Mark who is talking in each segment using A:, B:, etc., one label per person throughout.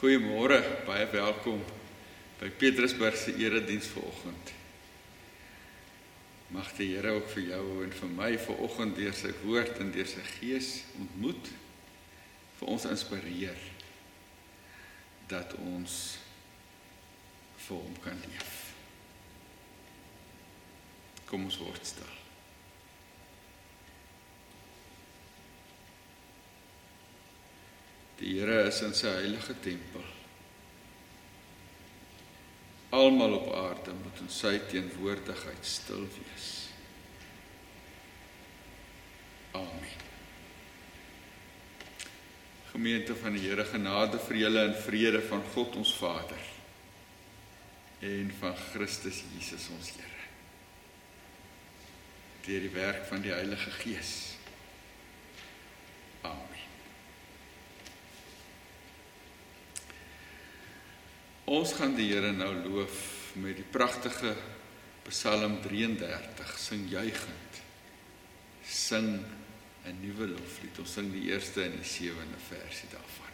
A: Goeiemôre, baie welkom by Petrusburg se erediens vanoggend. Mag die Here ook vir jou en vir my vanoggend deur sy woord en deur sy gees ontmoet vir ons inspireer dat ons vir hom kan leef. Kom ons word stil. Die Here is in sy heilige tempel. Almal op aarde moet in sy teenwoordigheid stil wees. Amen. Gemeente van die Here, genade vir julle en vrede van God ons Vader en van Christus Jesus ons Here. Deur die werk van die Heilige Gees. Amen. Ons gaan die Here nou loof met die pragtige Psalm 33, sing juigend. Sing 'n nuwe loflied. Ons sing die eerste en die sewende versie daarvan.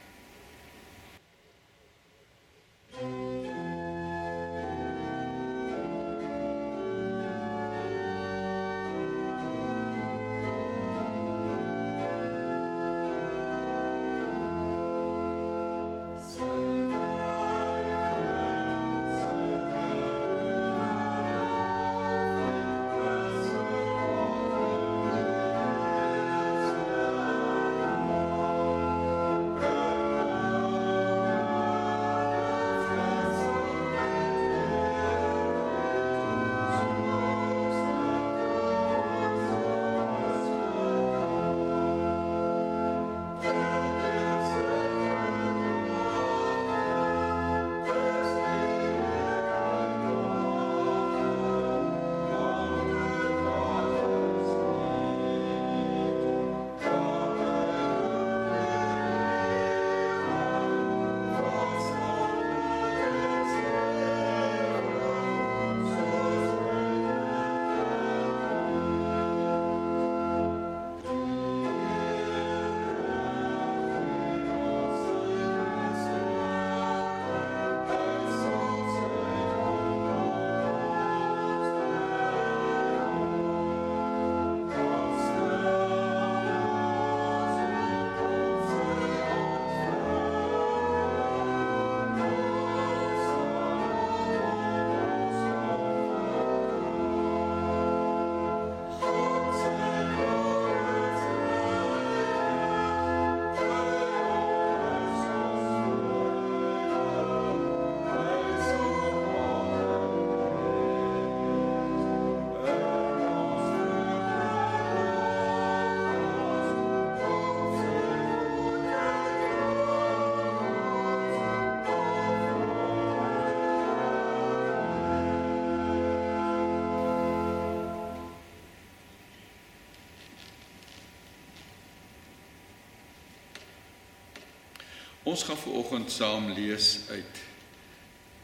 A: Ons gaan veraloggend saam lees uit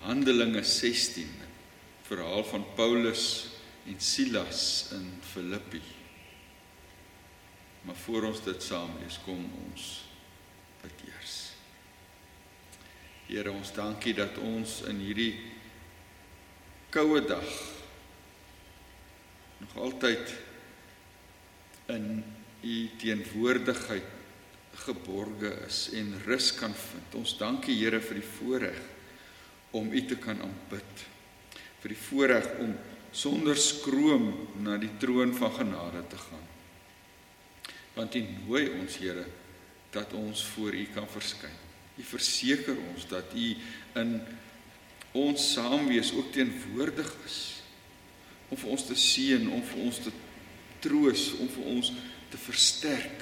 A: Handelinge 16, verhaal van Paulus en Silas in Filippi. Maar voor ons dit saam lees, kom ons bid eers. Here, ons dankie dat ons in hierdie koue dag nog altyd in u teenwoordigheid geborge is en rus kan vind. Ons dankie Here vir die voorreg om U te kan aanbid. Vir die voorreg om sonder skroom na die troon van genade te gaan. Want U nooi ons Here dat ons voor U kan verskyn. U verseker ons dat U in ons saamwees ook teenwoordig is om vir ons te seën, om vir ons te troos, om vir ons te versterk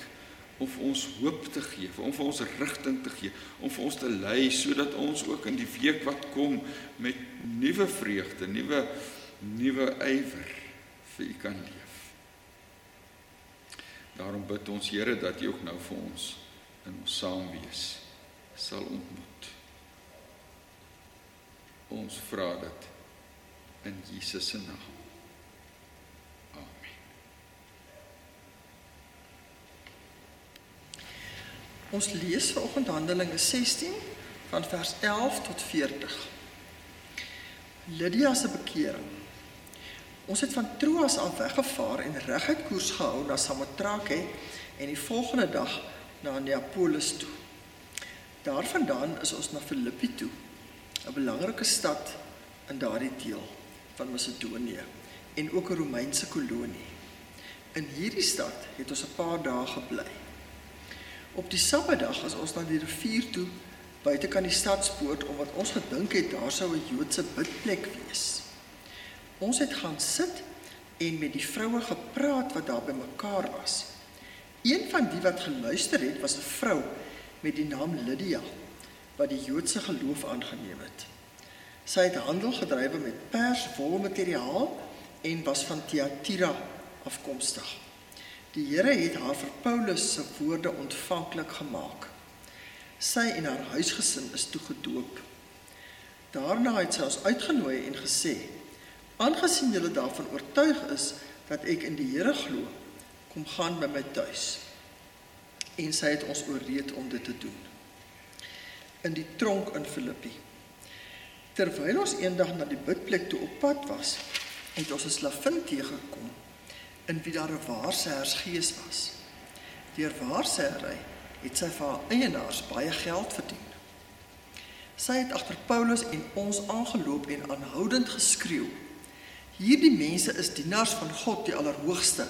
A: om vir ons hoop te gee, om vir ons rigting te gee, om vir ons te lei sodat ons ook in die week wat kom met nuwe vreugde, nuwe nuwe ywer vir U kan leef. Daarom bid ons Here dat U ook nou vir ons in ons saamwees sal ontmoet. Ons vra dit in Jesus se naam.
B: Ons lees vanoggend Handelinge 16 van vers 11 tot 40. Lydia se bekering. Ons het van Troas af weggevaar en reguit koers gehou na Samotrake en die volgende dag na Neapolis toe. Daarvandaan is ons na Filippi toe, 'n belangrike stad in daardie deel van Macedonië en ook 'n Romeinse kolonie. In hierdie stad het ons 'n paar dae gebly. Op die Saterdag is ons na die rivier toe buitekant die stadspoort omdat ons gedink het daar sou 'n Joodse bidplek wees. Ons het gaan sit en met die vroue gepraat wat daar bymekaar was. Een van die wat geluister het, was 'n vrou met die naam Lydia wat die Joodse geloof aangeneem het. Sy het handel gedrywe met pers, wol materiaal en was van Thyatira afkomstig. Die Here het haar vir Paulus se woorde ontvanklik gemaak. Sy en haar huisgesin is toegedoop. Daarna het sy ons uitgenooi en gesê: "Aangesien julle daarvan oortuig is dat ek in die Here glo, kom gaan by my tuis." En sy het ons ooreed om dit te doen. In die tronk in Filippi. Terwyl ons eendag na die bidplek toe op pad was, het ons 'n slavin teëgekom in wie daar 'n waarsêers gees was. Deur waarsêery het sy vir haar eienaars baie geld verdien. Sy het agter Paulus en ons aangeloop en aanhoudend geskreeu: "Hierdie mense is dienaars van God die Allerhoogste.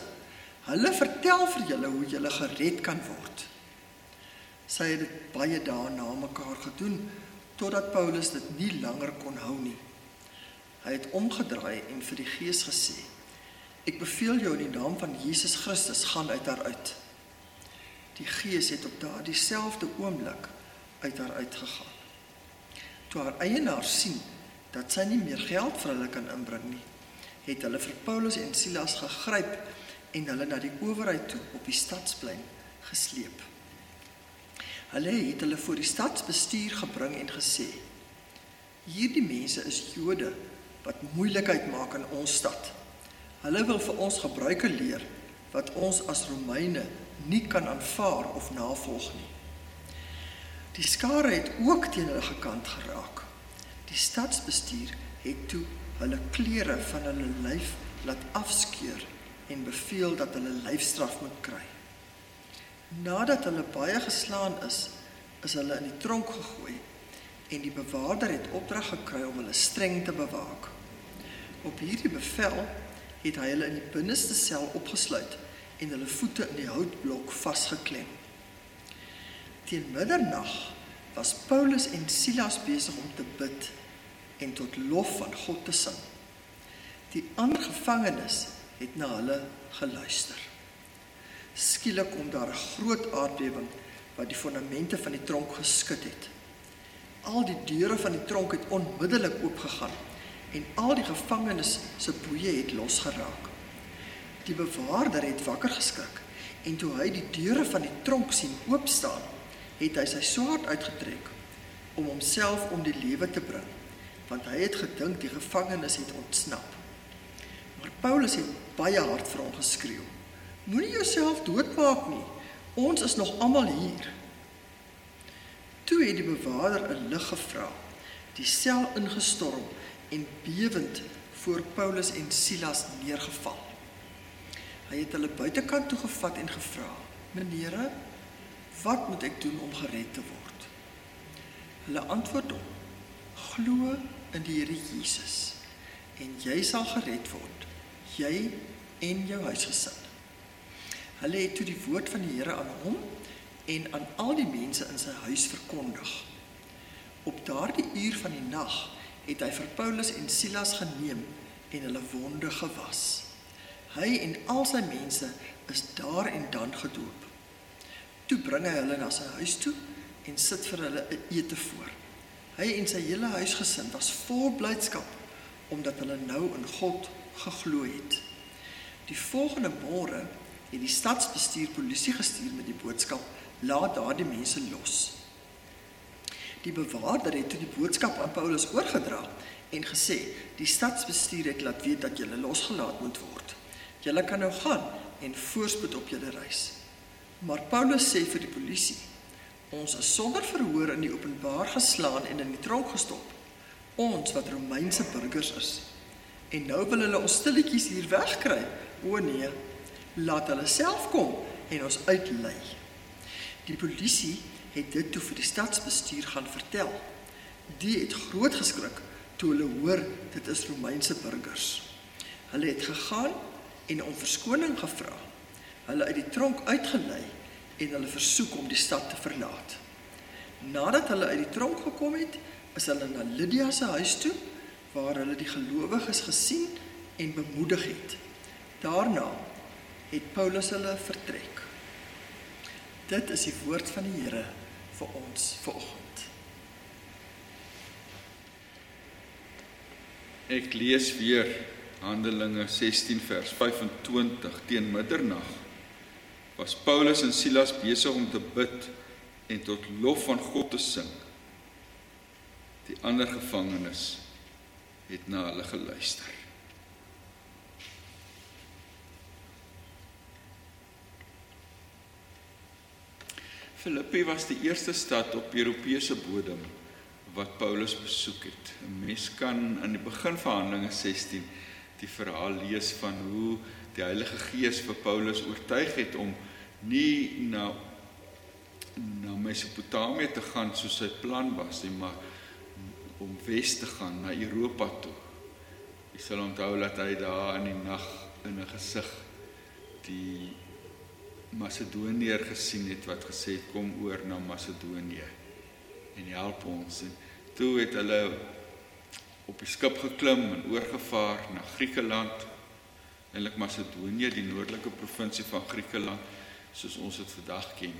B: Hulle vertel vir julle hoe julle gered kan word." Sy het dit baie dae na mekaar gedoen totdat Paulus dit nie langer kon hou nie. Hy het omgedraai en vir die gees gesê: "Ek beveel jou in die naam van Jesus Christus gaan uit haar uit." Die gees het op daardie selfde oomblik uit haar uitgegaan. Toe haar eienaars sien dat sy nie meer geld vir hulle kan inbring nie, het hulle vir Paulus en Silas gegryp en hulle na die owerheid toe op die stadsplein gesleep. Hulle het hulle voor die stadsbestuur gebring en gesê: "Hierdie mense is Jode wat moeilikheid maak in ons stad. Hulle wil vir ons gebruike leer wat ons as Romeine nie kan aanvaar of navolg nie. Die skare het ook teen hulle gekant geraak. Die stadsbestuur het toe hulle klere van hulle lyf laat afskeur en beveel dat hulle lyfstraf moet kry. Nadat hulle baie geslaan is, is hulle in die tronk gegooi en die bewaarder het opdrag gekry om hulle streng te bewaak. Op hierdie bevel het hy hulle in die binneste sel opgesluit en hulle voete in die houtblok vasgeklem. Teen middernag was Paulus en Silas besig om te bid en tot lof van God te sing. Die ander gevangenes het na hulle geluister. Skielik kom daar 'n groot aardbewing wat die fondamente van die tronk geskud het. Al die deure van die tronk het onmiddellik oopgegaan en al die gevangenes se boeye het losgeraak. Die bewaarder het wakker geskrik en toe hy die deure van die tronk sien oop staan, het hy sy swaard uitgetrek om homself om die lewe te bring, want hy het gedink die gevangenes het ontsnap. Maar Paulus het baie hard vir hom geskreeu: Moenie jouself doodmaak nie. Ons is nog almal hier. Toe het die bewaarder 'n lig gevra, die sel ingestorm en bewend voor Paulus en Silas neergeval. Hy het hulle buitekant toe gevat en gevra: "Meneere, wat moet ek doen om gered te word?" Hulle antwoord hom: "Glo in die Here Jesus en jy sal gered word, jy en jou huisgesin." Hulle het toe die woord van die Here aan hom en aan al die mense in sy huis verkondig. Op daardie uur van die nag het hy vir Paulus en Silas geneem en hulle wonde gewas. Hy en al sy mense is daar en dan gedoop. Toe bring hy hulle na sy huis toe en sit vir hulle 'n ete voor. Hy en sy hele huisgesin was vol blydskap omdat hulle nou in God geglo het. Die volgende môre het die stadsbestuur polisie gestuur met die boodskap: "Laat daardie mense los." Die bewaarder het toe die boodskap aan Paulus oorgedra en gesê: "Die stadsbestuur het laat weet dat jy losgelaat moet word." Julle kan nou gaan en voorspoed op julle reis. Maar Paulus sê vir die polisie: Ons is sonder verhoor in die openbaar geslaan en in die tronk gestop. Ons wat Romeinse burgers is. En nou wil hulle ons stilletjies hier wegkry. O nee, laat hulle self kom en ons uitlei. Die polisie het dit toe vir die stadsbestuur gaan vertel. Die het groot geskrik toe hulle hoor dit is Romeinse burgers. Hulle het gegaan en om verskoning gevra. Hulle uit die tronk uitgelei en hulle versoek om die stad te verlaat. Nadat hulle uit die tronk gekom het, is hulle na Lydia se huis toe waar hulle die gelowiges gesien en bemoedig het. Daarna het Paulus hulle vertrek. Dit is die woord van die Here vir ons vanoggend.
A: Ek lees weer Handelinge 16 vers 25 teen middernag was Paulus en Silas besig om te bid en tot lof van God te sing. Die ander gevangenes het na hulle geluister. Filippi was die eerste stad op Europese bodem wat Paulus besoek het. 'n Mens kan aan die begin van Handelinge 16 die verhaal lees van hoe die Heilige Gees vir Paulus oortuig het om nie na na Mesopotamië te gaan soos sy plan was nie, maar om wes te gaan na Europa toe. Jy sal onthou dat hy daar in die nag in 'n gesig die Macedoniër gesien het wat gesê het kom oor na Macedonië en help ons. En toe het hulle op die skip geklim en oorgevaar na Griekeland, eintlik Macedonië, die noordelike provinsie van Griekeland soos ons dit vandag ken.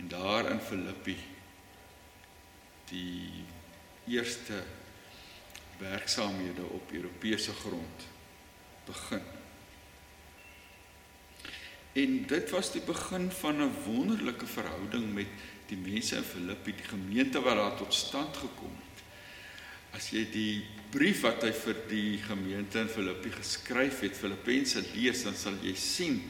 A: En daar in Filippi die eerste werksaamhede op Europese grond begin. En dit was die begin van 'n wonderlike verhouding met die mense in Filippi, die gemeente wat daar tot stand gekom het. As jy die brief wat hy vir die gemeente in Filippi geskryf het, Filippense lees, dan sal jy sien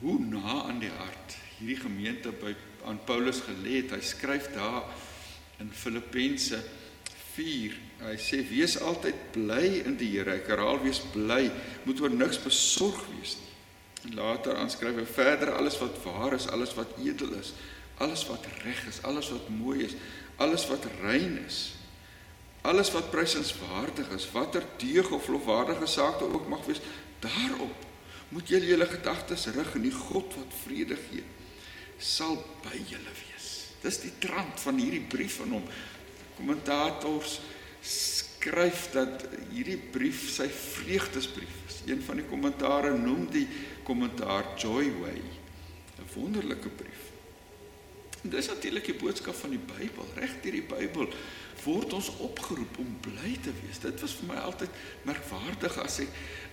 A: hoe na aan die hart hierdie gemeente by aan Paulus gelê het. Hy skryf daar in Filippense 4. Hy sê wees altyd bly in die Here. Ek herhaal wees bly, moet oor niks besorg wees nie. En later aanskryf hy verder alles wat waar is, alles wat edel is, alles wat reg is, alles wat mooi is, alles wat rein is. Alles wat prysenswaardig is, watter deug of lofwaardige saak daar ook mag wees, daarop moet julle julle gedagtes rig en die God wat vrede gee sal by julle wees. Dis die trant van hierdie brief aan hom kommentators skryf dat hierdie brief sy vreugdesbrief is. Een van die kommentare noem die kommentaar Joy Way. 'n Wonderlike brief. En dis natuurlik die boodskap van die Bybel. Reg deur die Bybel word ons opgeroep om bly te wees. Dit was vir my altyd merkwaardig as ek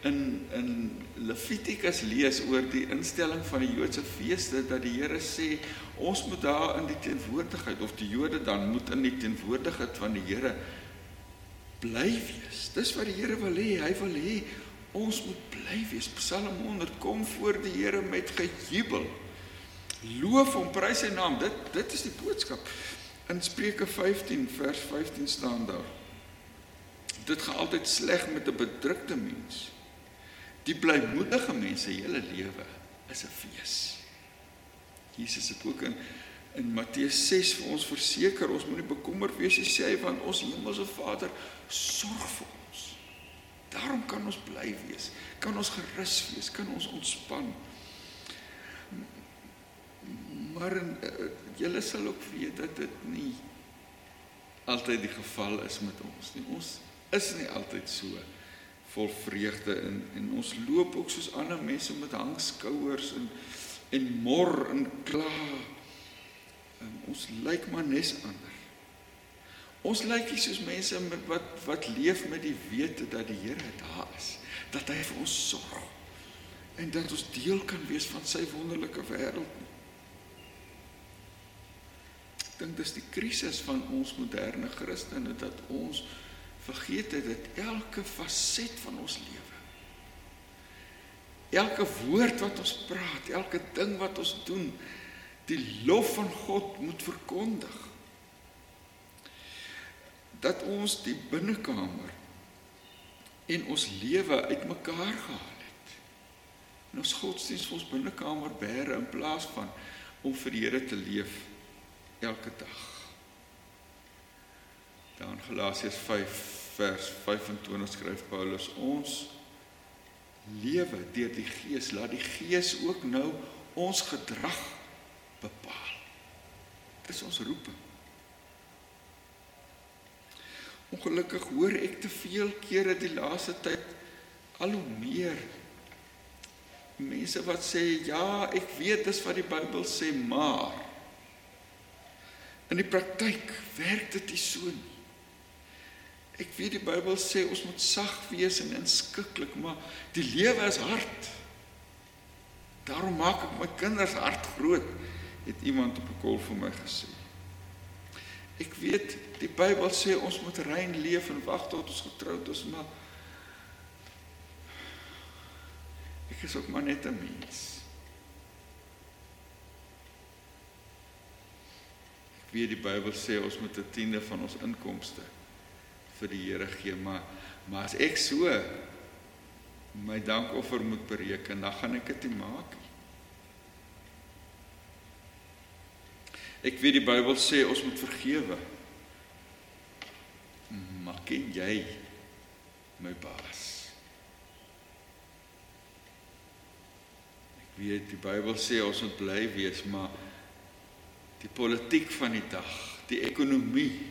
A: in in Levitikus lees oor die instelling van die Joodse feeste dat die Here sê ons moet daar in die teenwoordigheid of die Jode dan moet in die teenwoordigheid van die Here bly wees. Dis wat die Here wil hê. Hy wil hê ons moet bly wees. Psalm 100 kom voor die Here met gejubel. Loof hom, prys sy naam. Dit dit is die boodskap. In Spreuke 15 vers 15 staan daar. Dit gaan altyd sleg met 'n bedrukte mens. Die blymoedige mense hele lewe is 'n fees. Jesus het ook in in Matteus 6 vir ons verseker ons moenie bekommerd wees nie sê hy want ons hemelse Vader sorg vir ons. Daarom kan ons bly wees, kan ons gerus wees, kan ons ontspan. Maar uh, julle sal ook weet dat dit nie altyd die geval is met ons nie. Ons is nie altyd so vol vreugde en en ons loop ook soos ander mense met hangskouers en en mor en kla. En ons lyk maar nes ander. Ons lyk nie soos mense met wat wat leef met die wete dat die Here daar is, dat hy vir ons sorg en dat ons deel kan wees van sy wonderlike wêreld. Ek dink dis die krisis van ons moderne Christene dat ons vergeet het dat elke faset van ons lewe Elke woord wat ons praat, elke ding wat ons doen, die lof van God moet verkondig. Dat ons die binnekamer en ons lewe uitmekaar gehaal het. En ons godsdienst vir ons binnekamer bære in plaas van om vir die Here te leef elke dag. Dan Galasiërs 5 vers 25 skryf Paulus ons lewe deur die Gees laat die Gees ook nou ons gedrag bepaal. Dis ons roeping. Ongelukkig hoor ek te veel kere die laaste tyd al hoe meer mense wat sê ja, ek weet dis wat die Bybel sê, maar in die praktyk werk dit nie so nie. Ek weet die Bybel sê ons moet sag wees en inskikkelik, maar die lewe is hard. Daarom maak ek my kinders hart groot, het iemand op 'n kol vir my gesê. Ek weet die Bybel sê ons moet rein leef en wag tot ons getroud is, maar ek is ook maar net 'n mens. Ek weet die Bybel sê ons moet 'n tiende van ons inkomste vir die Here gee, maar maar as ek so my dankoffer moet bereken, dan gaan ek dit nie maak nie. Ek weet die Bybel sê ons moet vergewe. Maar ken jy my baas? Ek weet die Bybel sê ons moet bly wees, maar die politiek van die dag, die ekonomie,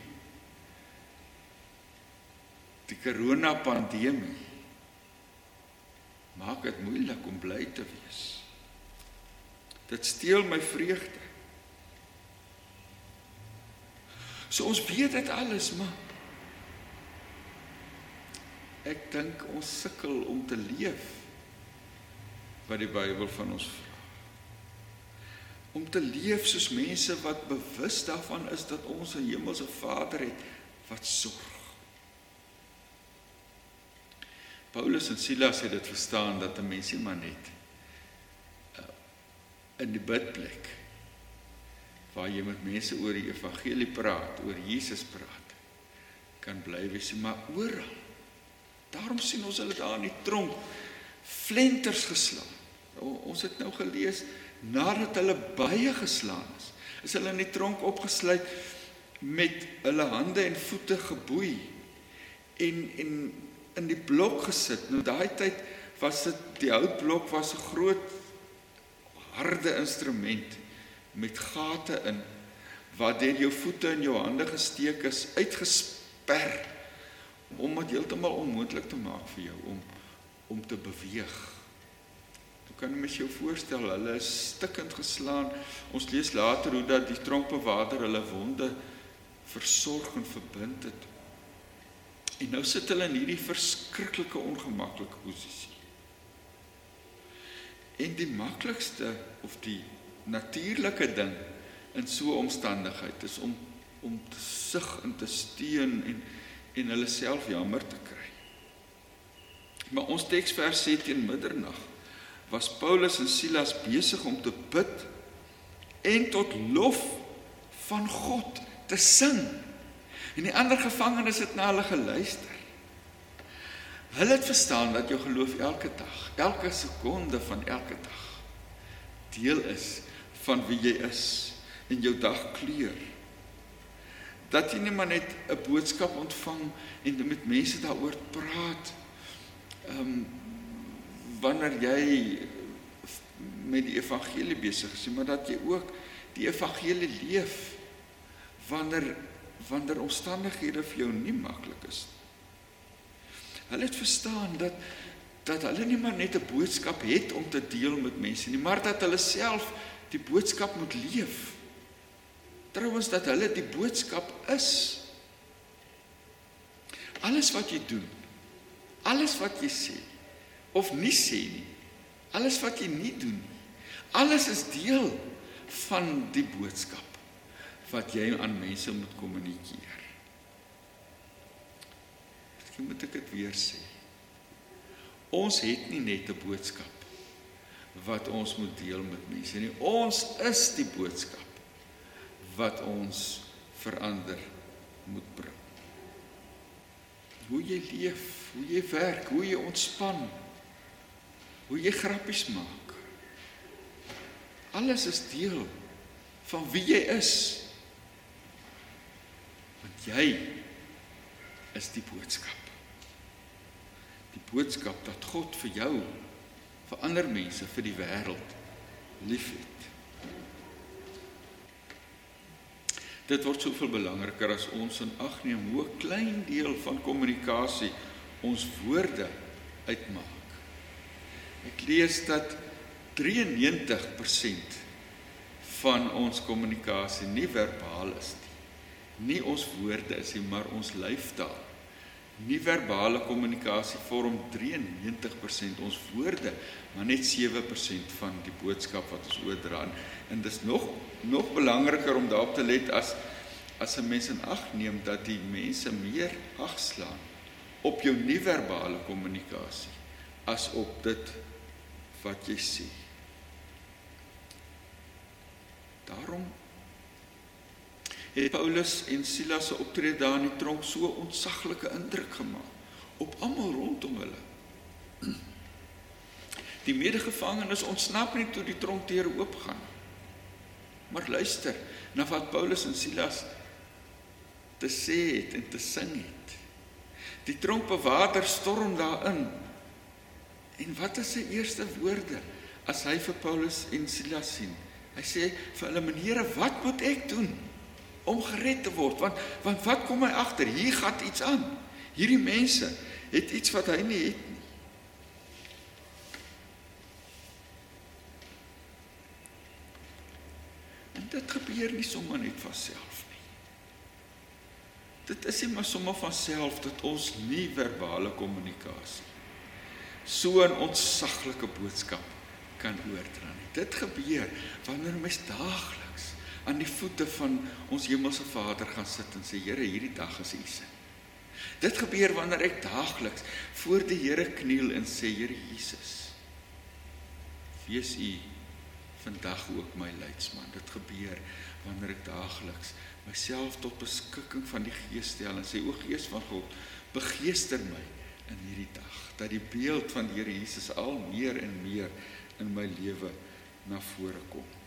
A: die corona pandemie maak dit moeilik om bly te wees. Dit steel my vreugde. So ons weet dit alles, maar ek dink ons sukkel om te leef wat die Bybel van ons vra. Om te leef soos mense wat bewus daarvan is dat ons 'n hemelse Vader het wat sorg. Paulus en Silas het dit verstaan dat 'n mens nie maar net uh, in die bidplek waar jy met mense oor die evangelie praat, oor Jesus praat, kan bly wees, maar oral. Daarom sien ons hulle daar in die tronk flenters geslaan. Ons het nou gelees nadat hulle baie geslaan is, is hulle in die tronk opgesluit met hulle hande en voete geboei en en in die blok gesit. Nou daai tyd was dit die houtblok was 'n groot harde instrument met gate in wat deur jou voete en jou hande gesteek is uitgesper om dit heeltemal onmoontlik te maak vir jou om om te beweeg. Jy kan mens jou voorstel, hulle is stikkend geslaan. Ons lees later hoe dat die tronkbewaarder hulle wonde versorg en verbind het. En nou sit hulle in hierdie verskriklike ongemaklike posisie. En die maklikste of die natuurlike ding in so 'n omstandigheid is om om te sug en te steun en en hulle self jammer te kry. Maar ons teksvers sê teen middernag was Paulus en Silas besig om te bid en tot lof van God te sing. En die ander gevangenes het na hulle geluister. Hulle het verstaan dat jou geloof elke dag, elke sekonde van elke dag deel is van wie jy is en jou dag kleur. Dat jy nie maar net 'n boodskap ontvang en met mense daaroor praat. Ehm um, wanneer jy met die evangelie besig is, maar dat jy ook die evangelie leef wanneer wanneer omstandighede vir jou nie maklik is. Hulle het verstaan dat dat hulle nie maar net 'n boodskap het om te deel met mense nie, maar dat hulle self die boodskap moet leef. Trouwens dat hulle die boodskap is. Alles wat jy doen, alles wat jy sê of nie sê nie, alles wat jy nie doen nie, alles is deel van die boodskap wat jy aan mense moet kommunikeer. Miskien moet ek dit weer sê. Ons het nie net 'n boodskap wat ons moet deel met mense nie. Ons is die boodskap wat ons verander moet bring. Hoe jy leef, hoe jy werk, hoe jy ontspan, hoe jy grappies maak. Alles is deel van wie jy is. Want jy is die boodskap. Die boodskap dat God vir jou vir ander mense, vir die wêreld liefhet. Dit word soveel belangriker as ons in ag neem hoe klein deel van kommunikasie ons woorde uitmaak. Ek lees dat 93% van ons kommunikasie nie verbaal is nie. Nie ons woorde is nie, maar ons lyfstaal nie verbale kommunikasie vorm 93% ons woorde, maar net 7% van die boodskap wat ons oordra. En dis nog nog belangriker om daarop te let as as 'n mens in ag neem dat die mense meer ag slaan op jou nie-verbale kommunikasie as op dit wat jy sê. Daarom het Paulus en Silas se optrede daar in die tronk so ontsaglike indruk gemaak op almal rondom hulle. Die medegevangenes ontsnap nie toe die tronkdeure oopgaan. Maar luister na wat Paulus en Silas te sê het en te sing het. Die tronkbewaarder storm daarin. En wat is sy eerste woorde as hy vir Paulus en Silas sien? Hy sê vir hulle: "Menere, wat moet ek doen?" Om gered te word want want wat kom hy agter hier gaan iets aan. Hierdie mense het iets wat hy nie het nie. En dit gebeur nie sommer net van self nie. Dit is nie maar sommer van self dat ons nie verbale kommunikasie so 'n ontsaglike boodskap kan oordra nie. Dit gebeur wanneer mens daagliks aan die voete van ons hemelse Vader gaan sit en sê Here, hierdie dag is U se. Dit gebeur wanneer ek daagliks voor die Here kniel en sê Here Jesus, wees U vandag ook my leidsman. Dit gebeur wanneer ek daagliks myself tot beskikking van die Gees stel en sê o Gees van God, begeester my in hierdie dag dat die beeld van die Here Jesus al meer en meer in my lewe na vore kom.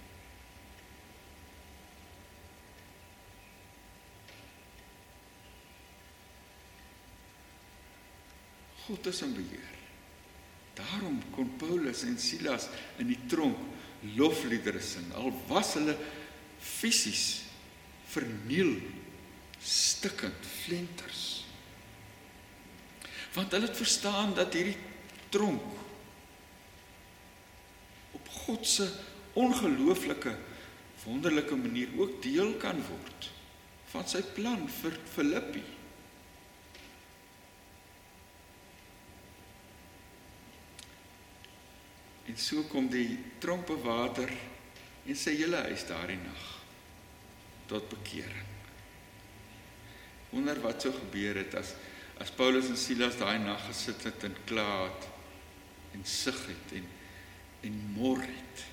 A: God is in beheer. Daarom kon Paulus en Silas in die tronk lofliedere sing al was hulle fisies verniel stikkend flenters. Want hulle het verstaan dat hierdie tronk op God se ongelooflike wonderlike manier ook deel kan word van sy plan vir Filippi. En so kom die tronkbewaarder en sy hele huis daardie nag tot bekering. Wonder wat sou gebeur het as as Paulus en Silas daai nag gesit het en kla het en sug het en en mor het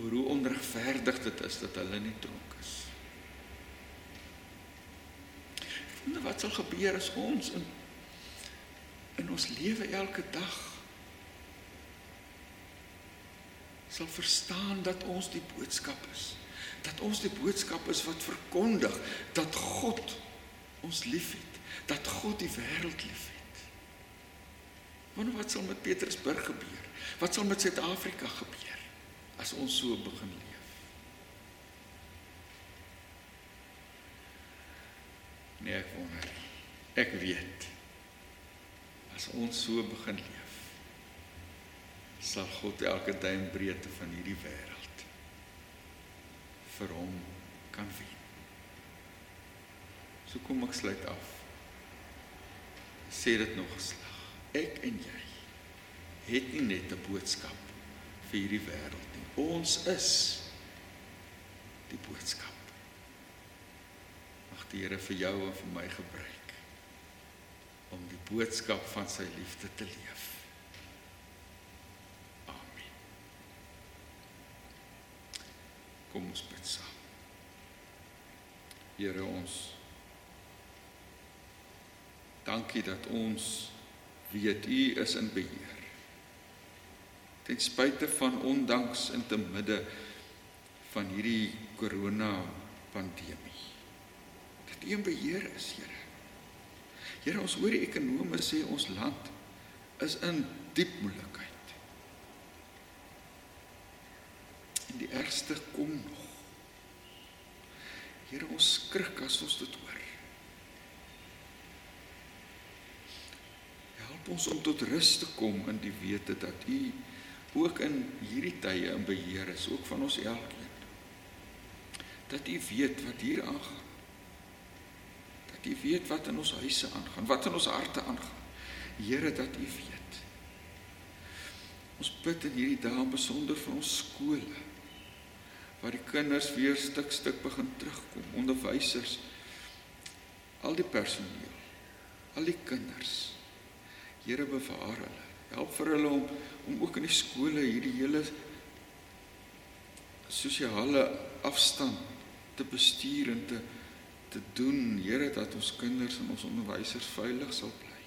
A: oor hoe onregverdig dit is dat hulle nie tronk is. Wonder wat sal gebeur as ons in in ons lewe elke dag sal verstaan dat ons die boodskap is. Dat ons die boodskap is wat verkondig dat God ons liefhet, dat God die wêreld liefhet. Wonder wat sal met Petersburg gebeur? Wat sal met Suid-Afrika gebeur as ons so begin leef? Nee, ek wonder. Ek weet. As ons so begin leef, sal God elke duimbreedte van hierdie wêreld vir hom kan wen. So kom ek sluit af. Sê dit nog geslag. Ek en jy het nie net 'n boodskap vir hierdie wêreld nie. Ons is die boodskap. Mag die Here vir jou en vir my gebruik om die boodskap van sy liefde te leef. Kom ons bid saam. Here ons Dankie dat ons weet U is in beheer. Ten spyte van ondanks in te midde van hierdie korona pandemie. Dat U in beheer is, Here. Here, ons hoor die ekonome sê ons land is in diep moeilikheid. En die ergste kom nog. Here, ons skrik as ons dit hoor. Help ons om tot rus te kom in die wete dat U ook in hierdie tye in beheer is, ook van ons elkeen. Dat U weet wat hier aangaan. Dat U weet wat in ons huise aangaan, wat in ons harte aangaan. Here, dat U weet. Ons bid in hierdie dae besonder vir ons skole waar die kinders weer stuk stuk begin terugkom, onderwysers, al die personeel, al die kinders. Here bewaar hulle. Help vir hulle om om ook in die skole hierdie hele sosiale afstand te bestuur en te te doen, Here dat ons kinders en ons onderwysers veilig sal bly.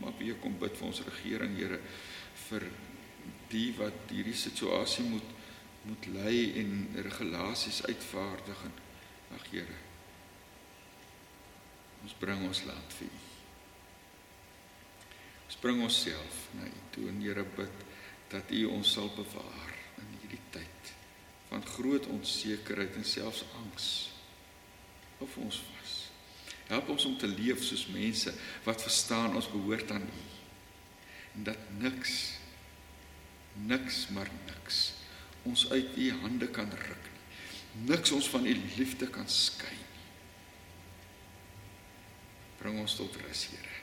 A: Maar weer kom bid vir ons regering, Here, vir die wat hierdie situasie moet moet lei en regulasies uitvaardig en ag Here. Ons bring ons land vir U. Ons bring onsself na U toe en Here bid dat U ons sal bewaar in hierdie tyd van groot onsekerheid en selfs angs of ons vas. Help ons om te leef soos mense wat verstaan ons behoort aan U en dat niks niks maar niks ons uit u hande kan ruk nie. Niks ons van u liefde kan skei nie. Bring ons tot rus, Here.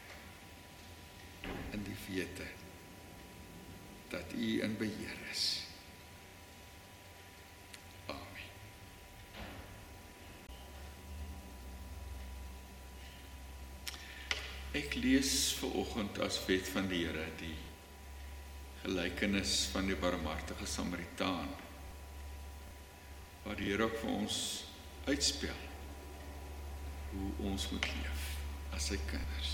A: In die wete dat u in beheer is. Amen. Ek lees ver oggend as wet van die Here die gelykenis van die barmhartige Samaritaan waar die Here vir ons uitspel hoe ons moet leef as sy kinders.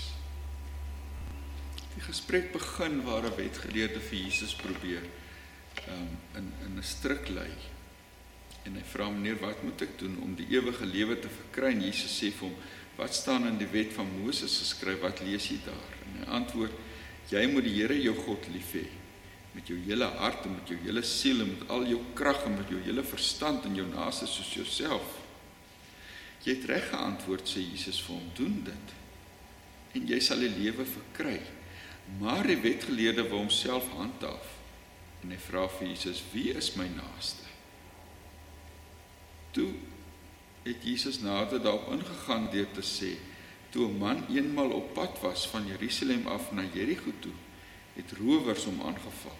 A: Die gesprek begin waar 'n wetgeleerde vir Jesus probeer um, in in 'n stryk lê en hy vra meneer wat moet ek doen om die ewige lewe te verkry? En Jesus sê vir hom wat staan in die wet van Moses geskryf? Wat lees jy daar? En hy antwoord jy moet die Here jou God lief hê met jou hele hart en met jou hele siel en met al jou krag en met jou hele verstand en jou naaste soos jouself. Jy het reg geantwoord sê Jesus vir hom doen dit. En jy sal die lewe verkry. Maar die wetgeleerde wou homself handhaaf en hy vra vir Jesus wie is my naaste? Toe het Jesus nader daarop ingegaan deur te sê toe 'n man eenmal op pad was van Jerusalem af na Jerigo toe het rowers hom aangeval.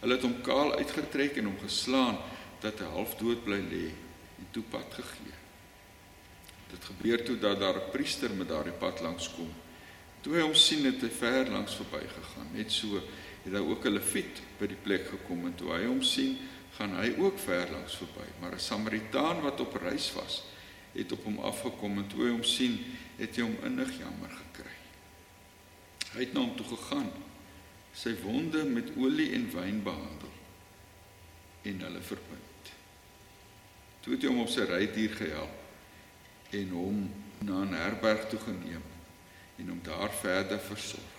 A: Hulle het hom kaal uitgetrek en hom geslaan dat hy half dood bly lê en toe pad gegee. Dit gebeur toe dat daar 'n priester met daardie pad langs kom. Toe hy hom sien het hy ver langs verbygegaan. Net so het daar ook 'n leviet by die plek gekom en toe hy hom sien, gaan hy ook ver langs verby. Maar 'n Samaritaan wat op reis was, het op hom afgekom en toe hy hom sien, het hy hom innig jammer gekry. Hy het na hom toe gegaan sy wonde met olie en wyn behandel en hulle verbind. Toe het hy hom op sy rydier gehelp en hom na 'n herberg toe geneem en hom daar verder versorg.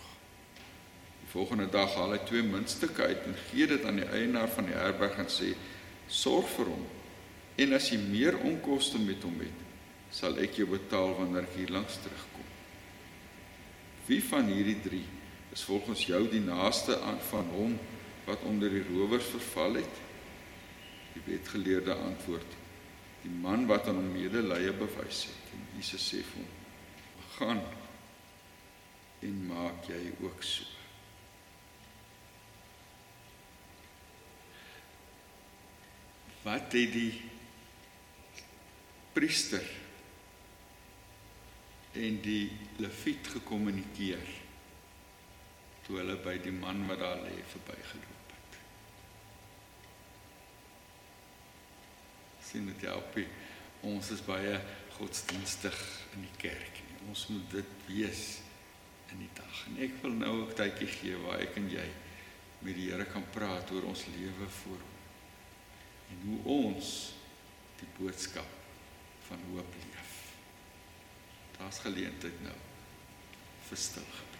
A: Die volgende dag haal hy twee muntstukke uit en gee dit aan die eienaar van die herberg en sê: "Sorg vir hom en as jy meer onkoste met hom het, sal ek jou betaal wanneer ek hier langs terugkom." Wie van hierdie drie is volgens jou die naaste aan van hom wat onder die rowers verval het? Die wetgeleerde antwoord: Die man wat aan hom medelee bewys het. En Jesus sê vir hom: "Gaan en maak jy ook so." Wat het die priester en die leviet gekommunikeer? Toe hulle by die man wat daar lê verbygeloop het. sien dit help nie. Ons is baie godsdienstig in die kerk nie. Ons moet dit wees in die dag. En ek wil nou 'n tydjie gee waar ek en jy met die Here kan praat oor ons lewe voor hom. En hoe ons die boodskap van hoop leef. Daar's geleentheid nou vir stil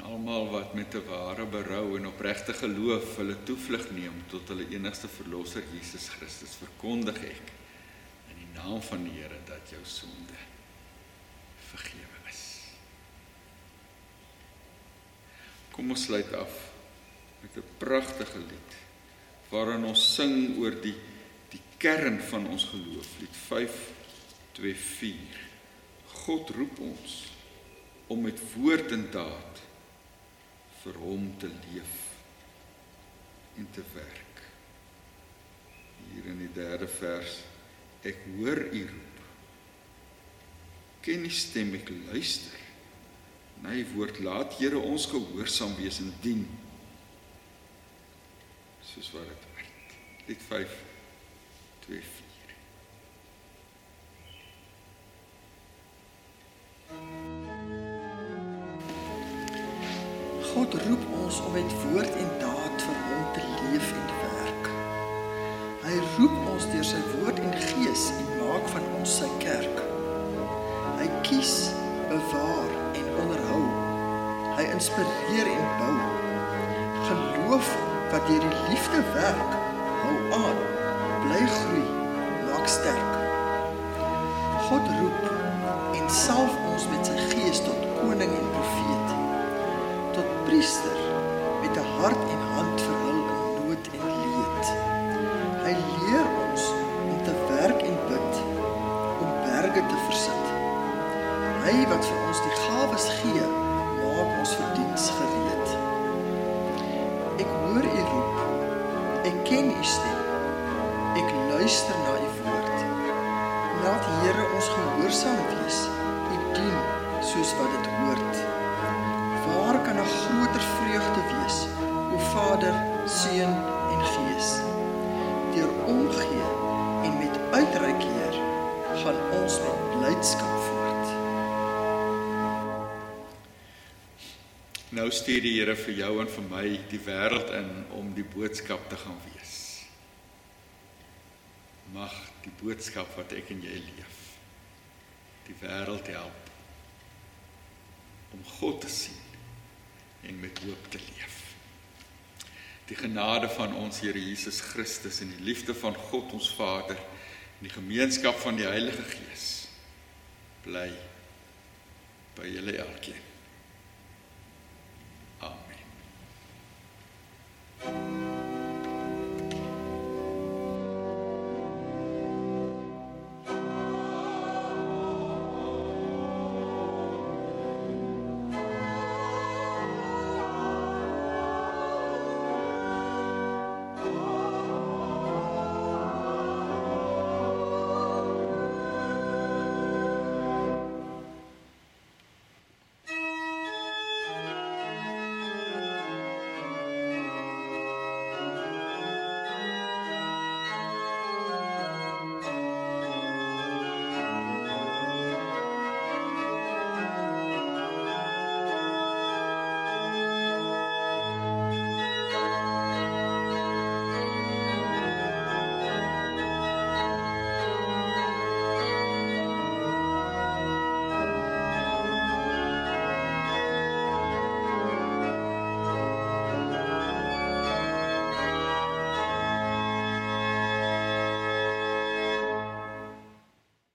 A: Aan almal wat met 'n ware berou en opregte geloof hulle toevlug neem tot hulle enigste verlosser Jesus Christus, verkondig ek in die naam van die Here dat jou sonde vergewe is. Kom ons sluit af met 'n pragtige lied waarin ons sing oor die die kern van ons geloof. Lied 524. God roep ons om met woord en daad vir hom te leef en te werk. Hier in die derde vers ek hoor u roep. Ken die stem ek luister. My woord laat Here ons gehoorsaam wees en dien. Soos wat dit werk. Lied 5 2
B: God roep ons om met woord en daad vir hom te leef en te werk. Hy roep ons deur sy woord en gees en maak van ons sy kerk. Hy kies, bewaar en onderhou. Hy inspireer en bou. Geloof wat deur die liefde werk, hou aan, bly groei, maak sterk. God roep en salf ons met sy gees tot koning en tot priester met 'n hart en
A: Nou stuur die Here vir jou en vir my die wêreld in om die boodskap te gaan wees. Mag die boodskap wat ek en jy leef die wêreld help om God te sien en met hoop te leef. Die genade van ons Here Jesus Christus en die liefde van God ons Vader en die gemeenskap van die Heilige Gees bly by julle elkeen.